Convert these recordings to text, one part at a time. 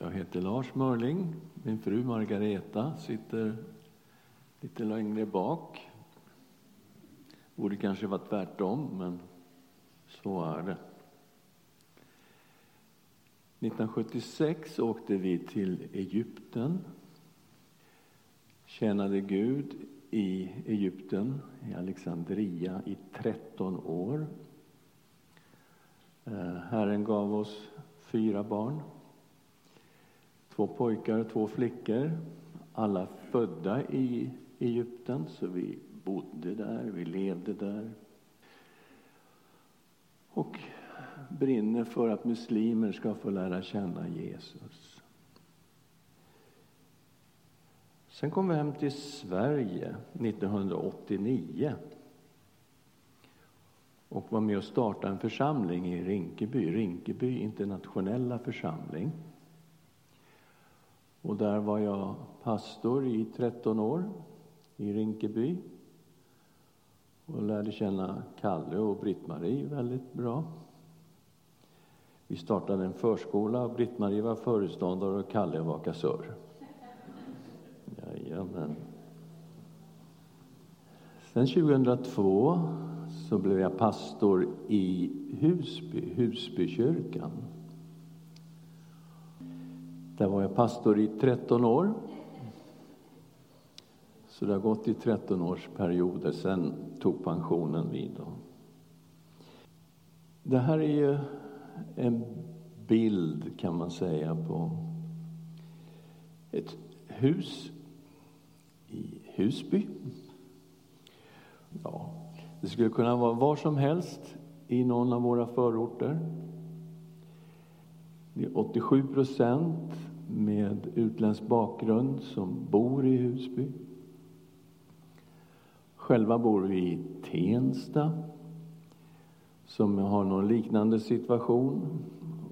Jag heter Lars Mörling. Min fru Margareta sitter lite längre bak. Borde kanske varit tvärtom, men så är det. 1976 åkte vi till Egypten. Tjänade Gud i Egypten, i Alexandria, i 13 år. Eh, Herren gav oss fyra barn. Två pojkar och två flickor. Alla födda i Egypten, så vi bodde där, vi levde där. Och brinner för att muslimer ska få lära känna Jesus. Sen kom vi hem till Sverige 1989 och var med och startade en församling i Rinkeby, Rinkeby internationella församling. Och där var jag pastor i 13 år i Rinkeby och lärde känna Kalle och Britt-Marie väldigt bra. Vi startade en förskola. Britt-Marie var föreståndare och Kalle var kassör. Jajamän. Sen 2002 så blev jag pastor i Husby, Husbykyrkan. Där var jag pastor i 13 år. Så det har gått i 13 års perioder, sen tog pensionen vid. Det här är ju en bild, kan man säga, på ett hus i Husby. Ja, det skulle kunna vara var som helst i någon av våra förorter. Det är 87 procent med utländsk bakgrund som bor i Husby. Själva bor vi i Tensta som har någon liknande situation.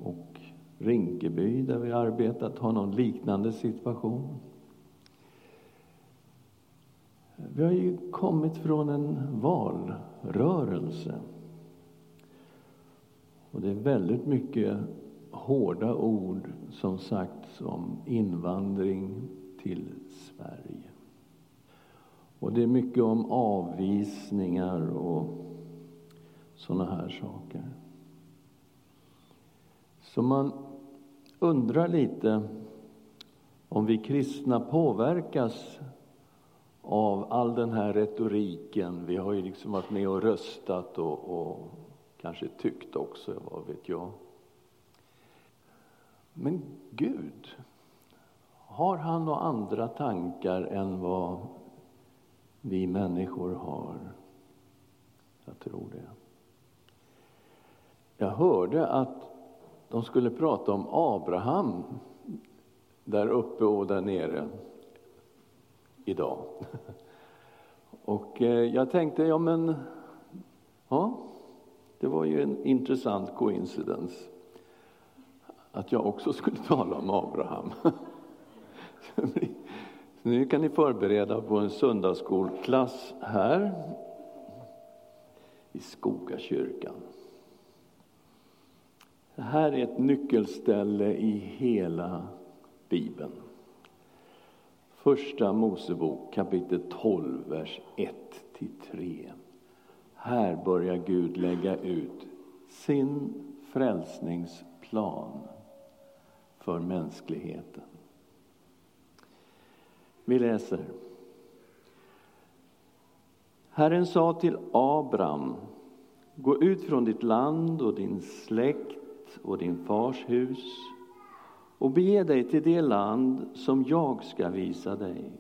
Och Rinkeby, där vi arbetat, har någon liknande situation. Vi har ju kommit från en valrörelse. Och det är väldigt mycket hårda ord som sagts om invandring till Sverige. Och det är mycket om avvisningar och sådana här saker. Så man undrar lite om vi kristna påverkas av all den här retoriken. Vi har ju liksom varit med och röstat och, och kanske tyckt också, vad vet jag. Men Gud, har han några andra tankar än vad vi människor har? Jag tror det. Jag hörde att de skulle prata om Abraham där uppe och där nere idag. Och eh, jag tänkte, ja men, ja, det var ju en intressant coincidence att jag också skulle tala om Abraham. Så nu kan ni förbereda på en söndagsskolklass här i Skogakyrkan. Det här är ett nyckelställe i hela Bibeln. Första Mosebok kapitel 12, vers 1-3. Här börjar Gud lägga ut sin frälsningsplan för mänskligheten. Vi läser. Herren sa till Abram, gå ut från ditt land och din släkt och din fars hus och bege dig till det land som jag ska visa dig.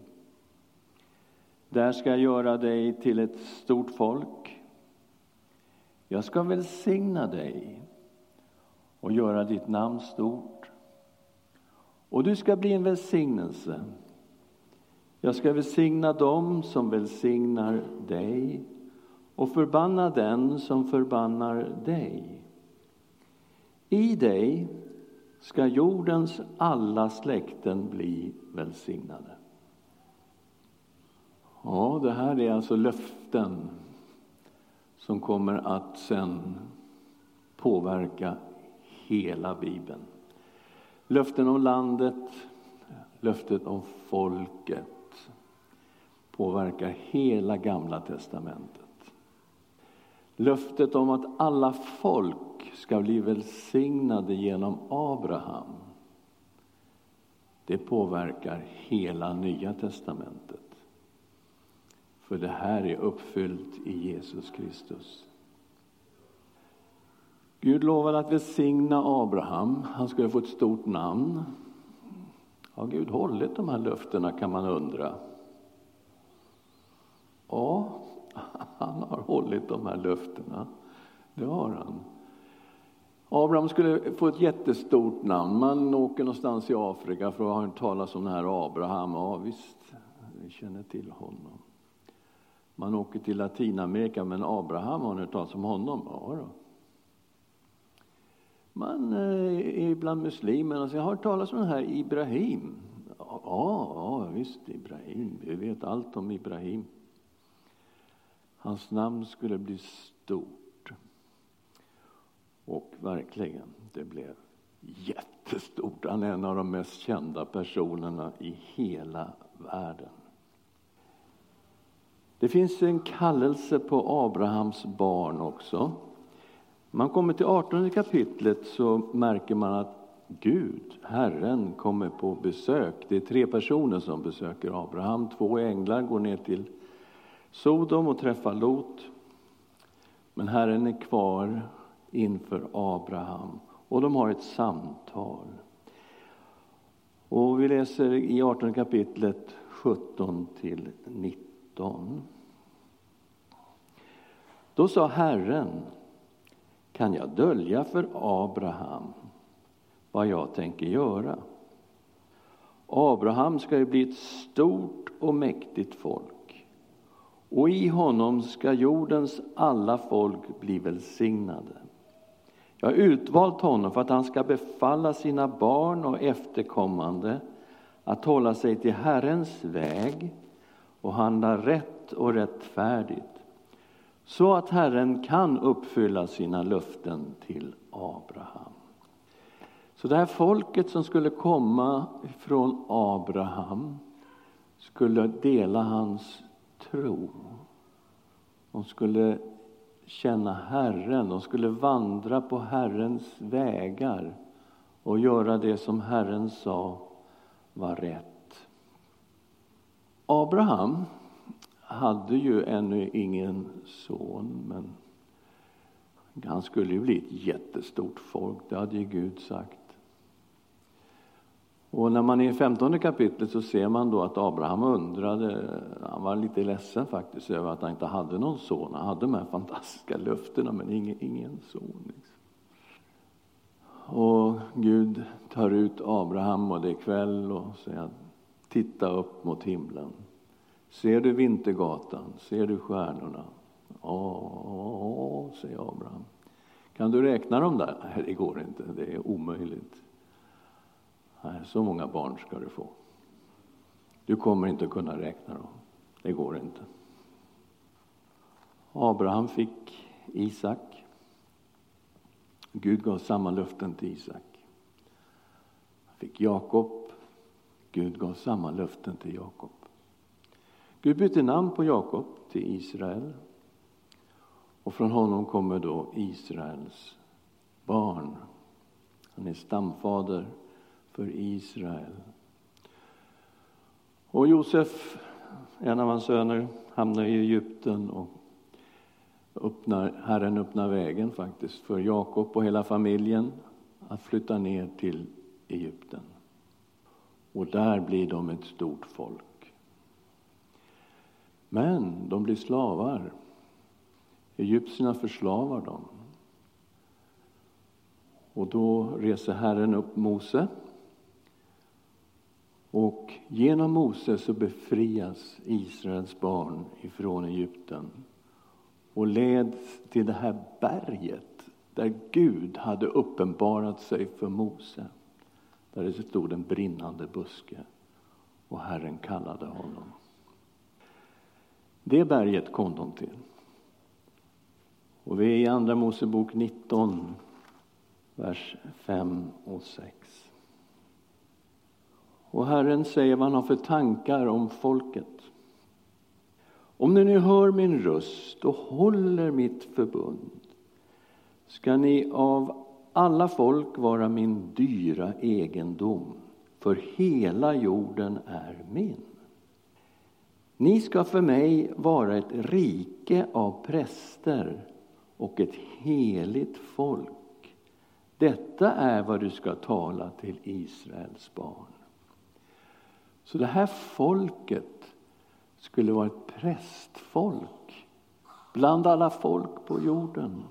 Där ska jag göra dig till ett stort folk. Jag ska välsigna dig och göra ditt namn stort. Och du ska bli en välsignelse. Jag ska välsigna dem som välsignar dig och förbanna den som förbannar dig. I dig ska jordens alla släkten bli välsignade. Ja, det här är alltså löften som kommer att sen påverka hela Bibeln. Löften om landet, löftet om folket påverkar hela Gamla testamentet. Löftet om att alla folk ska bli välsignade genom Abraham det påverkar hela Nya testamentet. För det här är uppfyllt i Jesus Kristus. Gud lovade att välsigna Abraham. Han skulle få ett stort namn. Har Gud hållit de här löftena kan man undra. Ja, han har hållit de här löftena. Det har han. Abraham skulle få ett jättestort namn. Man åker någonstans i Afrika för att ha hört talas om den här Abraham. Ja, visst, vi känner till honom. Man åker till Latinamerika, men Abraham, har ni hört talas om honom? Ja, då. Man eh, är bland muslimerna, så alltså, jag har hört talas om den här Ibrahim. Ja, ja, visst, Ibrahim. Vi vet allt om Ibrahim. Hans namn skulle bli stort. Och verkligen, det blev jättestort. Han är en av de mest kända personerna i hela världen. Det finns en kallelse på Abrahams barn också. Man kommer till 18 kapitlet så märker man att Gud, Herren, kommer på besök. Det är tre personer som besöker Abraham. Två änglar går ner till Sodom och träffar Lot. Men Herren är kvar inför Abraham och de har ett samtal. Och vi läser i 18 kapitlet 17 till 19. Då sa Herren, kan jag dölja för Abraham vad jag tänker göra? Abraham ska ju bli ett stort och mäktigt folk och i honom ska jordens alla folk bli välsignade. Jag har utvalt honom för att han ska befalla sina barn och efterkommande att hålla sig till Herrens väg och handla rätt och rättfärdigt så att Herren kan uppfylla sina löften till Abraham. Så det här folket som skulle komma från Abraham skulle dela hans tro. De skulle känna Herren, de skulle vandra på Herrens vägar och göra det som Herren sa var rätt. Abraham hade ju ännu ingen son, men han skulle ju bli ett jättestort folk, det hade ju Gud sagt. Och när man är i femtonde kapitlet så ser man då att Abraham undrade, han var lite ledsen faktiskt över att han inte hade någon son. Han hade de här fantastiska löftena men ingen, ingen son. Liksom. Och Gud tar ut Abraham och det är kväll och säger titta upp mot himlen. Ser du Vintergatan? Ser du stjärnorna? Ja, säger Abraham. Kan du räkna dem där? Nej, det går inte. Det är omöjligt. Nej, så många barn ska du få. Du kommer inte att kunna räkna dem. Det går inte. Abraham fick Isak. Gud gav samma löften till Isak. Han fick Jakob. Gud gav samma löften till Jakob. Gud bytte namn på Jakob till Israel. Och från honom kommer då Israels barn. Han är stamfader för Israel. Och Josef, en av hans söner, hamnar i Egypten och öppnar, Herren öppnar vägen faktiskt för Jakob och hela familjen att flytta ner till Egypten. Och där blir de ett stort folk. Men de blir slavar. Egyptierna förslavar dem. Och då reser Herren upp Mose och genom Mose så befrias Israels barn ifrån Egypten och leds till det här berget där Gud hade uppenbarat sig för Mose. Där det stod en brinnande buske och Herren kallade honom. Det berget kom de till. Och vi är i Andra Mosebok 19, vers 5 och 6. Och Herren säger vad han har för tankar om folket. Om ni nu hör min röst och håller mitt förbund ska ni av alla folk vara min dyra egendom, för hela jorden är min. Ni ska för mig vara ett rike av präster och ett heligt folk. Detta är vad du ska tala till Israels barn. Så det här folket skulle vara ett prästfolk bland alla folk på jorden.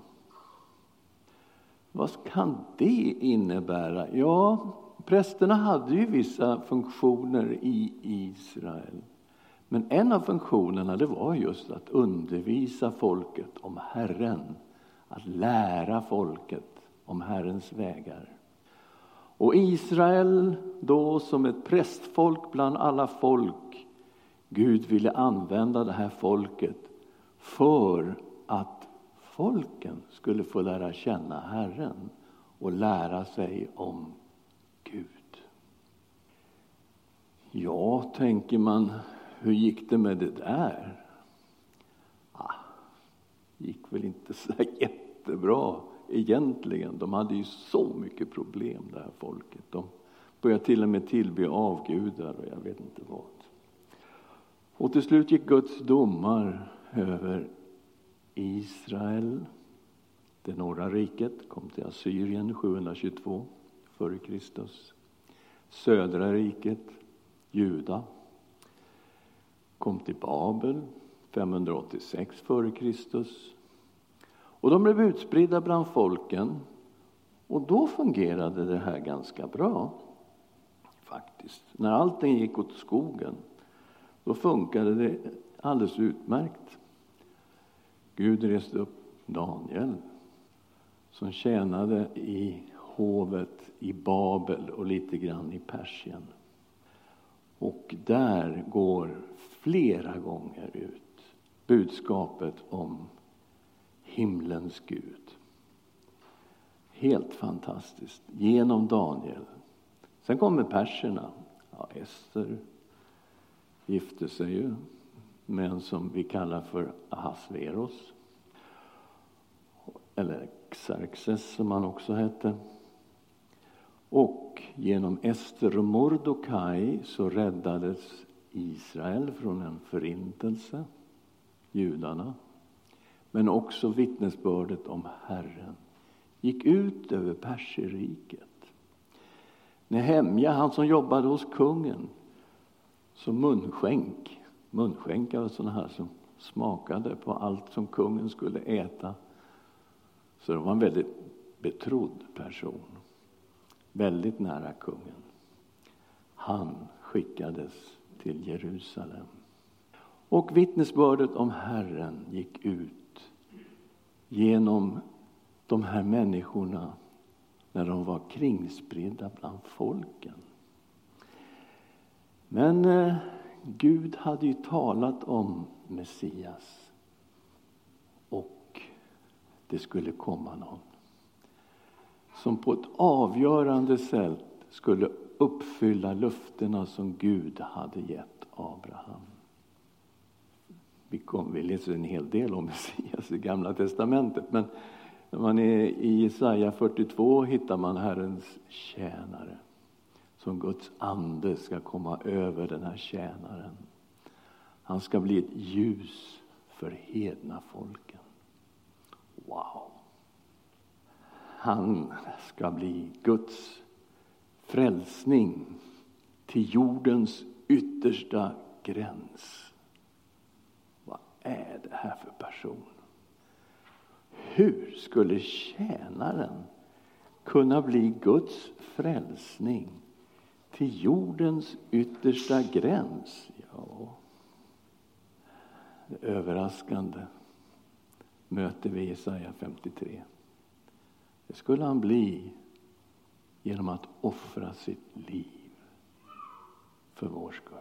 Vad kan det innebära? Ja, prästerna hade ju vissa funktioner i Israel. Men en av funktionerna det var just att undervisa folket om Herren, att lära folket om Herrens vägar. Och Israel då som ett prästfolk bland alla folk, Gud ville använda det här folket för att folken skulle få lära känna Herren och lära sig om Gud. Ja, tänker man, hur gick det med det där? Ah, gick väl inte så jättebra egentligen. De hade ju så mycket problem det här folket. De började till och med tillbe avgudar och jag vet inte vad. Och till slut gick Guds domar över Israel. Det norra riket kom till Assyrien 722 f.Kr. Södra riket, Juda, kom till Babel 586 f.Kr. Och de blev utspridda bland folken. Och då fungerade det här ganska bra. Faktiskt. När allting gick åt skogen, då funkade det alldeles utmärkt. Gud reste upp Daniel som tjänade i hovet i Babel och lite grann i Persien. Och där går flera gånger ut budskapet om himlens Gud. Helt fantastiskt, genom Daniel. Sen kommer perserna. Ja, Ester gifte sig ju med en som vi kallar för Ahasveros. Eller Xerxes som han också hette. Och genom Ester och Mordokaj så räddades Israel från en förintelse, judarna. Men också vittnesbördet om Herren gick ut över Perserriket. Nehemja, han som jobbade hos kungen som munskänk munskänkar var sådana här som smakade på allt som kungen skulle äta. Så det var en väldigt betrodd person, väldigt nära kungen. Han skickades till Jerusalem. Och vittnesbördet om Herren gick ut genom de här människorna när de var kringspridda bland folken. Men eh, Gud hade ju talat om Messias och det skulle komma någon som på ett avgörande sätt skulle uppfylla löftena som Gud hade gett Abraham. Vi, kom, vi läser en hel del om Messias i Gamla testamentet men när man är i Jesaja 42 hittar man Herrens tjänare som Guds ande ska komma över den här tjänaren. Han ska bli ett ljus för hedna folken. Wow! Han ska bli Guds frälsning till jordens yttersta gräns. Vad är det här för person? Hur skulle tjänaren kunna bli Guds frälsning till jordens yttersta gräns. Ja, överraskande möter vi Jesaja 53. Det skulle han bli genom att offra sitt liv för vår skull.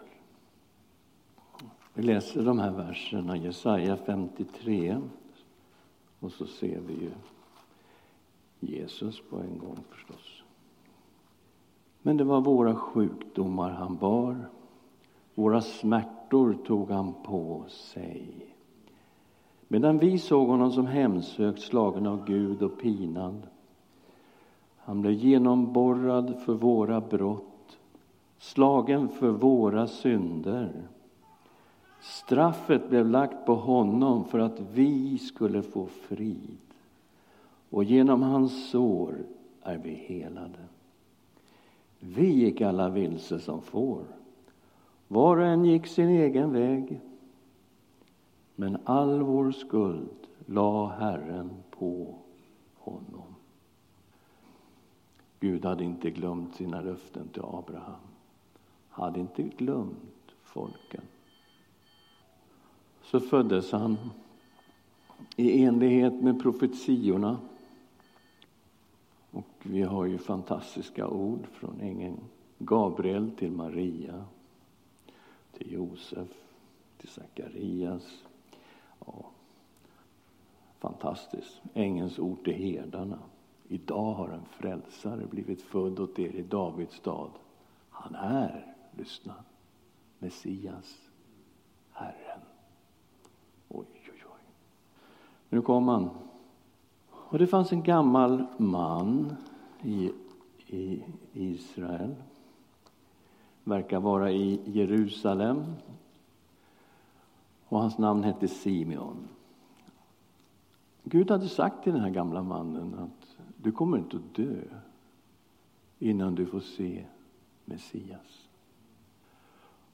Vi läser de här verserna, Jesaja 53, och så ser vi ju Jesus på en gång förstås. Men det var våra sjukdomar han bar, våra smärtor tog han på sig. Medan vi såg honom som hemsökt, slagen av Gud och pinad. Han blev genomborrad för våra brott, slagen för våra synder. Straffet blev lagt på honom för att vi skulle få frid. Och genom hans sår är vi helade. Vi gick alla vilse som får. Var och en gick sin egen väg. Men all vår skuld la Herren på honom. Gud hade inte glömt sina löften till Abraham. Hade inte glömt folken. Så föddes han i enlighet med profetiorna. Och vi har ju fantastiska ord från ängeln Gabriel till Maria, till Josef, till Sakarias, Ja, fantastiskt. Ängelns ord till herdarna. Idag har en frälsare blivit född åt er i Davids stad. Han är, lyssna, Messias, Herren. Oj, oj, oj. Nu kom han. Och det fanns en gammal man i, i Israel. Verkar vara i Jerusalem och hans namn hette Simeon. Gud hade sagt till den här gamla mannen att du kommer inte att dö innan du får se Messias.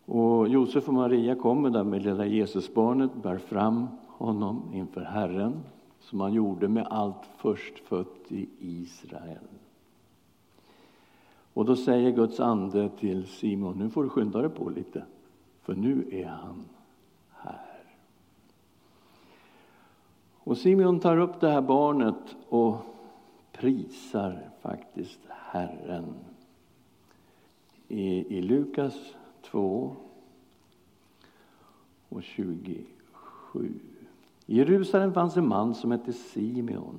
Och Josef och Maria kommer där med lilla Jesusbarnet, bär fram honom inför Herren som han gjorde med allt förstfött i Israel. Och då säger Guds ande till Simon, nu får du skynda dig på lite, för nu är han Och Simeon tar upp det här barnet och prisar faktiskt Herren. I, i Lukas 2 och 27. I Jerusalem fanns en man som hette Simeon.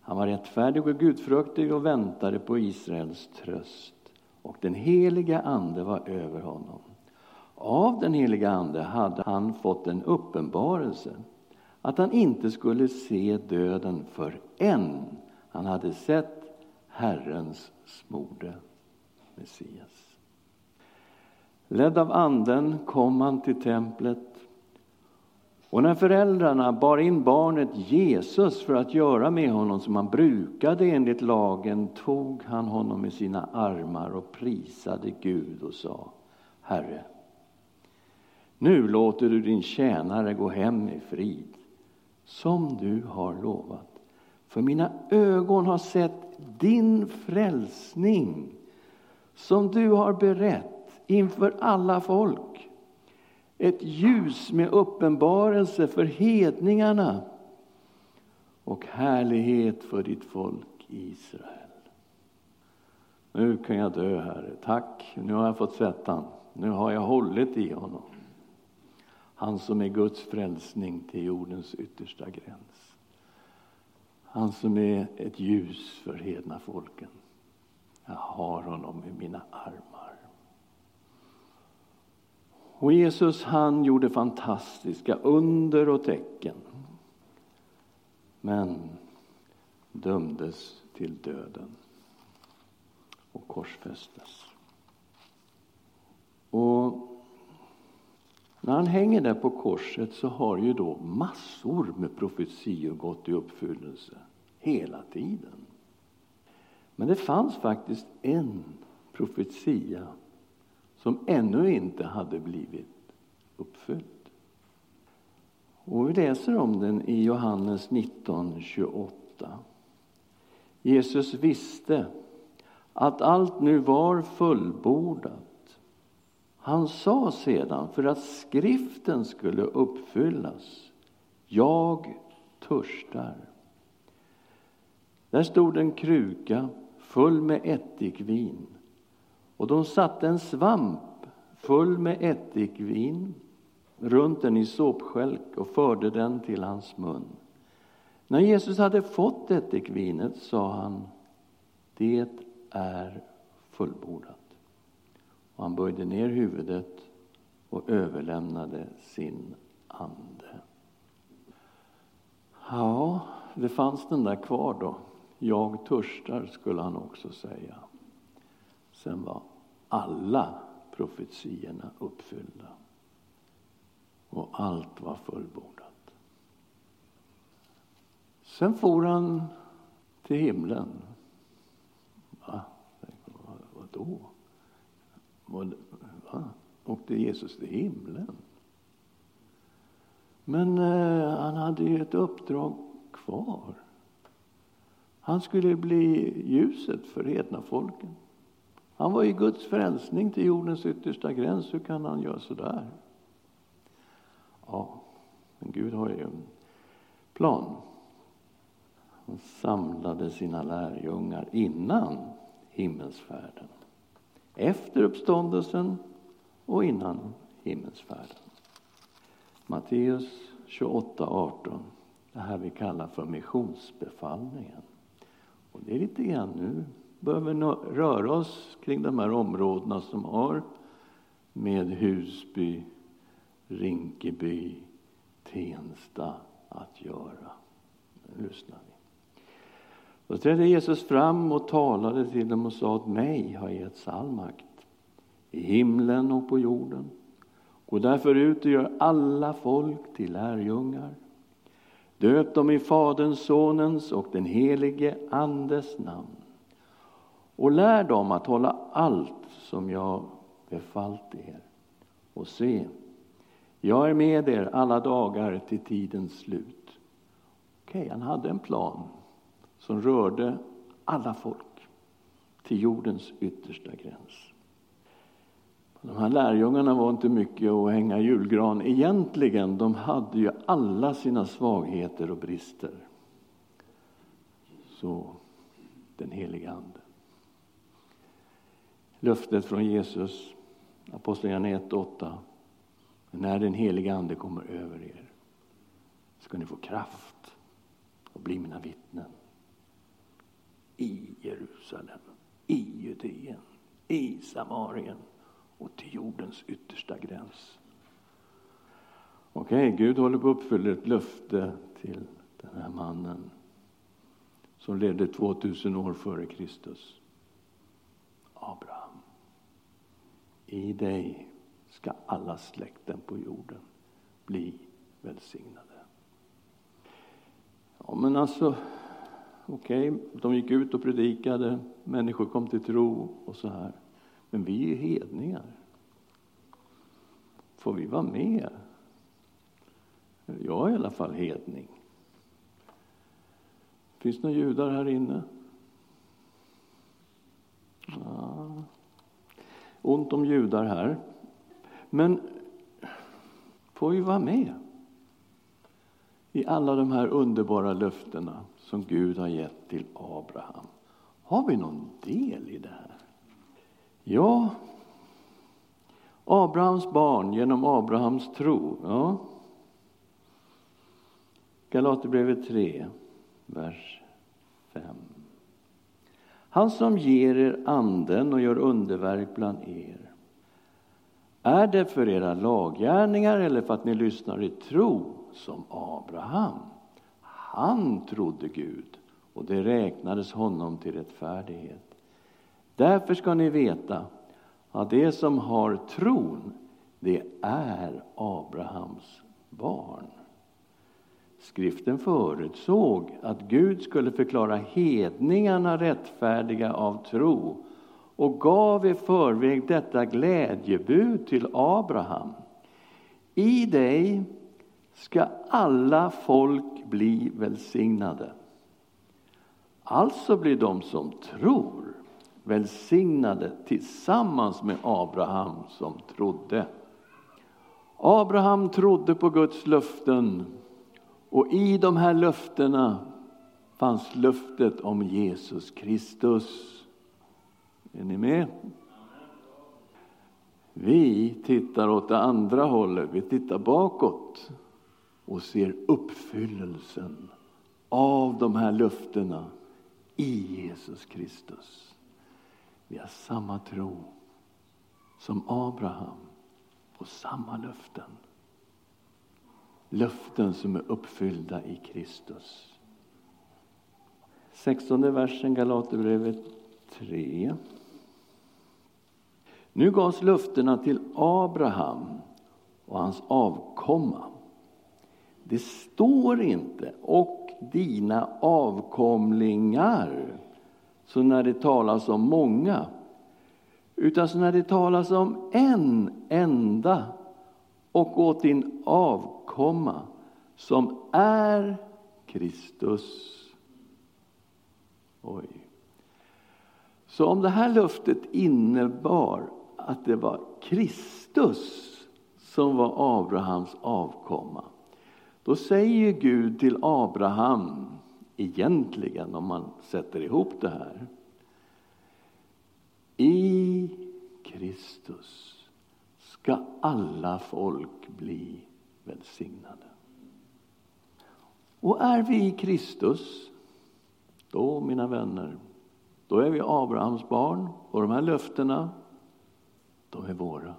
Han var rättfärdig och gudfruktig och väntade på Israels tröst. Och den heliga Ande var över honom. Av den heliga Ande hade han fått en uppenbarelse att han inte skulle se döden förrän han hade sett Herrens smorde, Messias. Ledd av Anden kom han till templet. Och när föräldrarna bar in barnet Jesus för att göra med honom som han brukade enligt lagen tog han honom i sina armar och prisade Gud och sa Herre, nu låter du din tjänare gå hem i frid som du har lovat. För mina ögon har sett din frälsning som du har berett inför alla folk. Ett ljus med uppenbarelse för hedningarna och härlighet för ditt folk Israel. Nu kan jag dö, Herre. Tack, nu har jag fått sett. Nu har jag hållit i honom. Han som är Guds frälsning till jordens yttersta gräns. Han som är ett ljus för hedna folken. Jag har honom i mina armar. Och Jesus han gjorde fantastiska under och tecken. Men dömdes till döden och korsfästes. Och när han hänger där på korset så har ju då massor med profetior gått i uppfyllelse hela tiden. Men det fanns faktiskt en profetia som ännu inte hade blivit uppfylld. Och vi läser om den i Johannes 19.28. Jesus visste att allt nu var fullbordat han sa sedan, för att skriften skulle uppfyllas, jag törstar. Där stod en kruka full med ättikvin och de satte en svamp full med ättikvin runt den i såpskälk och förde den till hans mun. När Jesus hade fått ättikvinet sa han, det är fullbordat. Och han böjde ner huvudet och överlämnade sin ande. Ja, det fanns den där kvar då. Jag törstar, skulle han också säga. Sen var alla profetiorna uppfyllda. Och allt var fullbordat. Sen for han till himlen. Va? Vadå? Vad, va? Åkte Jesus till himlen? Men eh, han hade ju ett uppdrag kvar. Han skulle bli ljuset för hedna folken. Han var ju Guds frälsning till jordens yttersta gräns. Hur kan han göra så där? Ja, men Gud har ju en plan. Han samlade sina lärjungar innan himmelsfärden. Efter uppståndelsen och innan himmelsfärden. Matteus 28, 18. Det här vi kallar för missionsbefallningen. Och det är lite grann nu börjar vi röra oss kring de här områdena som har med Husby, Rinkeby, Tensta att göra. Nu lyssnar vi. Då trädde Jesus fram och talade till dem och sa att mig har getts all makt i himlen och på jorden. Gå därför ut och gör alla folk till lärjungar. Döp dem i Faderns, Sonens och den helige Andes namn och lär dem att hålla allt som jag befallt er. Och se, jag är med er alla dagar till tidens slut. Okej, okay, han hade en plan som rörde alla folk till jordens yttersta gräns. De här lärjungarna var inte mycket att hänga julgran. Egentligen, de hade ju alla sina svagheter och brister. Så den heliga Ande. Löftet från Jesus, Apostlagärningarna 1.8. När den heliga Ande kommer över er ska ni få kraft och bli mina vittnen i Jerusalem, i Judeen, i Samarien och till jordens yttersta gräns. Okej, okay, Gud håller på att uppfylla ett löfte till den här mannen som levde 2000 år före Kristus. Abraham. I dig ska alla släkten på jorden bli välsignade. Ja, men alltså, okej, okay, de gick ut och predikade, människor kom till tro och så här. Men vi är hedningar. Får vi vara med? Jag är i alla fall hedning. Finns det några judar här inne? Ja. Ont om judar här. Men får vi vara med i alla de här underbara löftena som Gud har gett till Abraham? Har vi någon del i det här? Ja, Abrahams barn genom Abrahams tro. Ja. Galaterbrevet 3, vers 5. Han som ger er anden och gör underverk bland er. Är det för era laggärningar eller för att ni lyssnar i tro som Abraham? Han trodde Gud och det räknades honom till rättfärdighet. Därför ska ni veta att det som har tron, det är Abrahams barn. Skriften förutsåg att Gud skulle förklara hedningarna rättfärdiga av tro och gav i förväg detta glädjebud till Abraham. I dig ska alla folk bli välsignade. Alltså blir de som tror välsignade tillsammans med Abraham som trodde. Abraham trodde på Guds löften och i de här löftena fanns löftet om Jesus Kristus. Är ni med? Vi tittar åt det andra hållet, vi tittar bakåt och ser uppfyllelsen av de här löftena i Jesus Kristus. Vi har samma tro som Abraham och samma löften. Löften som är uppfyllda i Kristus. 16 versen Galaterbrevet 3. Nu gavs löftena till Abraham och hans avkomma. Det står inte och dina avkomlingar, så när det talas om många, utan så när det talas om en enda och åt din avkomma som är Kristus. Oj. Så om det här löftet innebar att det var Kristus som var Abrahams avkomma, då säger Gud till Abraham, egentligen om man sätter ihop det här, i Kristus ska alla folk bli välsignade. Och är vi i Kristus, då mina vänner, då är vi Abrahams barn och de här löftena, de är våra.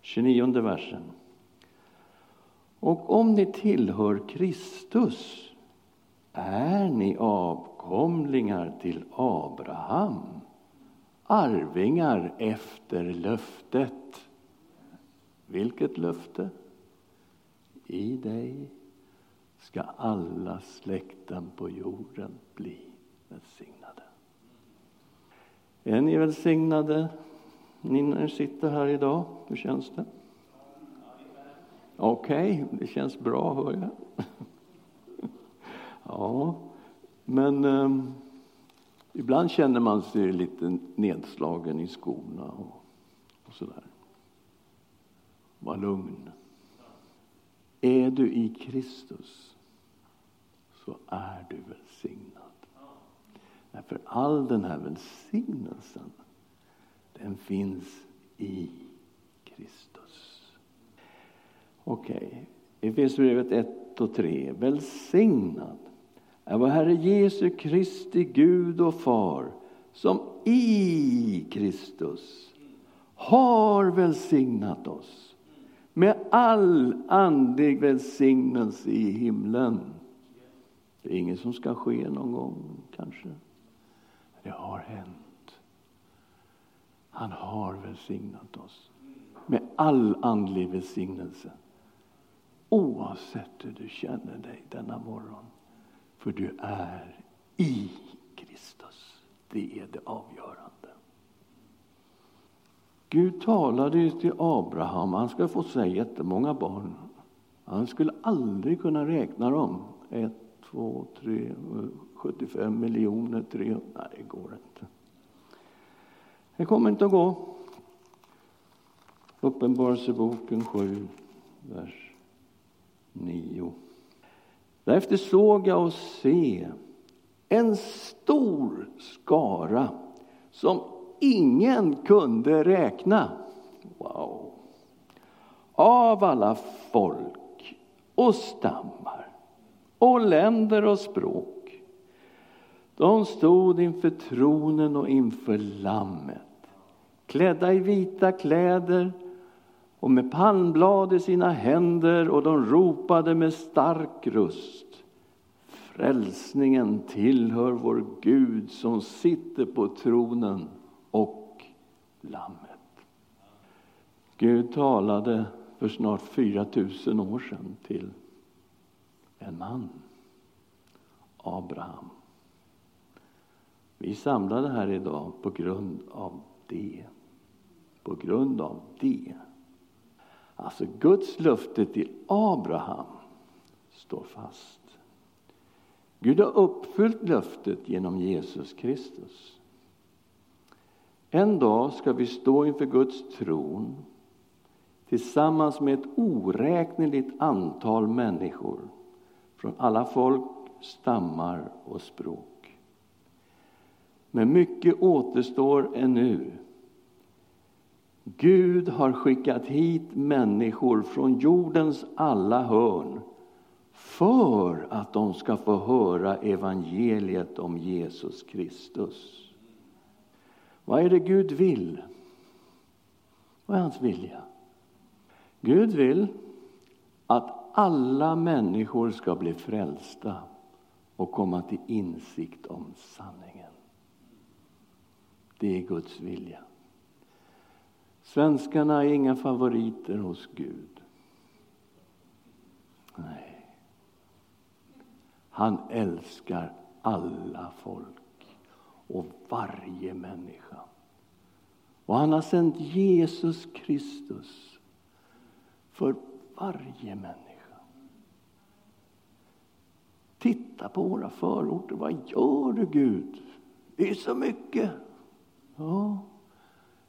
29 versen. Och om ni tillhör Kristus är ni avkomlingar till Abraham, arvingar efter löftet. Vilket löfte? I dig ska alla släkten på jorden bli välsignade. Är ni välsignade, ni när sitter här idag? Hur känns det? Okej, okay, det känns bra, hör jag. ja, men eh, ibland känner man sig lite nedslagen i skorna och, och sådär. Var lugn. Är du i Kristus så är du välsignad. För all den här välsignelsen, den finns i Kristus. Okej, okay. Efesierbrevet 1 och 3. Välsignad är vår Herre Jesu Kristi Gud och Far som i Kristus har välsignat oss med all andlig välsignelse i himlen. Det är inget som ska ske någon gång, kanske. Det har hänt. Han har välsignat oss med all andlig välsignelse. Oavsett hur du känner dig denna morgon. För du är i Kristus. Det är det avgörande. Gud talade ju till Abraham. Han skulle få sig jättemånga barn. Han skulle aldrig kunna räkna dem. Ett, två, tre, 75 miljoner, 300. Nej, det går inte. Det kommer inte att gå. Uppenbarelseboken 7, vers 9. Därefter såg jag och se en stor skara som ingen kunde räkna. Wow! Av alla folk och stammar och länder och språk. De stod inför tronen och inför Lammet klädda i vita kläder och med palmblad i sina händer och de ropade med stark röst. Frälsningen tillhör vår Gud som sitter på tronen och Lammet. Gud talade för snart 4 000 år sedan till en man, Abraham. Vi är samlade här idag på grund av det. På grund av det. Alltså Guds löfte till Abraham står fast. Gud har uppfyllt löftet genom Jesus Kristus. En dag ska vi stå inför Guds tron tillsammans med ett oräkneligt antal människor från alla folk, stammar och språk. Men mycket återstår ännu Gud har skickat hit människor från jordens alla hörn för att de ska få höra evangeliet om Jesus Kristus. Vad är det Gud vill? Vad är hans vilja? Gud vill att alla människor ska bli frälsta och komma till insikt om sanningen. Det är Guds vilja. Svenskarna är inga favoriter hos Gud. Nej. Han älskar alla folk och varje människa. Och han har sänt Jesus Kristus för varje människa. Titta på våra förorter. Vad gör du, Gud? Det är så mycket. Ja.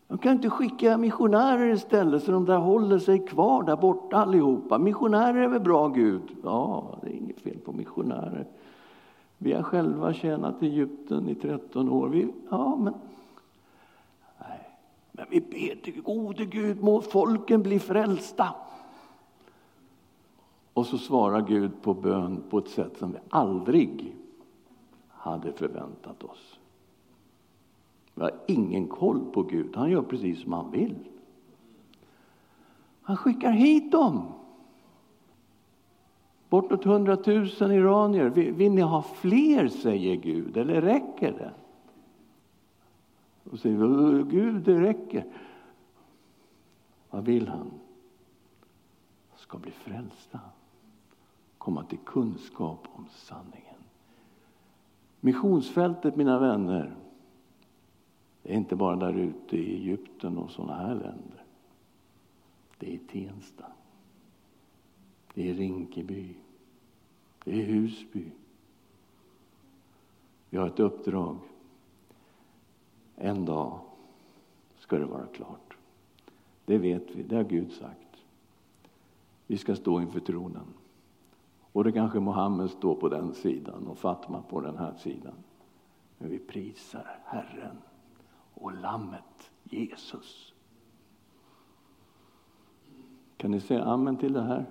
De kan inte skicka missionärer istället så de där håller sig kvar där borta allihopa. Missionärer är väl bra Gud? Ja, det är inget fel på missionärer. Vi har själva tjänat i Egypten i 13 år. Vi, ja, men, nej. men vi ber till gode Gud, må folken bli frälsta. Och så svarar Gud på bön på ett sätt som vi aldrig hade förväntat oss. Vi har ingen koll på Gud. Han gör precis som han vill. Han skickar hit dem. Bortåt hundratusen iranier. Vill ni ha fler, säger Gud, eller räcker det? Och säger Gud, det räcker. Vad vill han? Ska bli frälsta. Komma till kunskap om sanningen. Missionsfältet, mina vänner, det är inte bara där ute i Egypten och sådana här länder. Det är i Tensta. Det är Rinkeby. Det är Husby. Vi har ett uppdrag. En dag ska det vara klart. Det vet vi, det har Gud sagt. Vi ska stå inför tronen. Och det kanske Mohammed står på den sidan och Fatma på den här sidan. Men vi prisar Herren och Lammet Jesus. Kan ni säga amen till det här?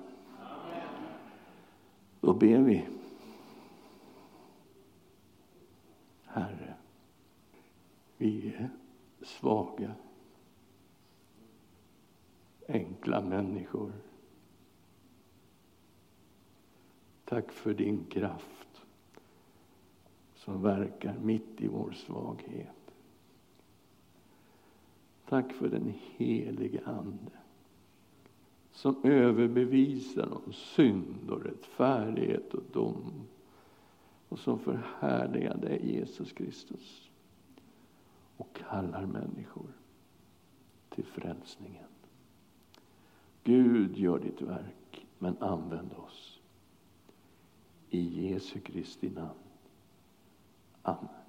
Då ber vi. Herre, vi är svaga, enkla människor. Tack för din kraft som verkar mitt i vår svaghet. Tack för den helige Ande som överbevisar om synd och rättfärdighet och dom och som förhärligar dig, Jesus Kristus och kallar människor till frälsningen. Gud, gör ditt verk, men använd oss. I Jesu Kristi namn. Amen.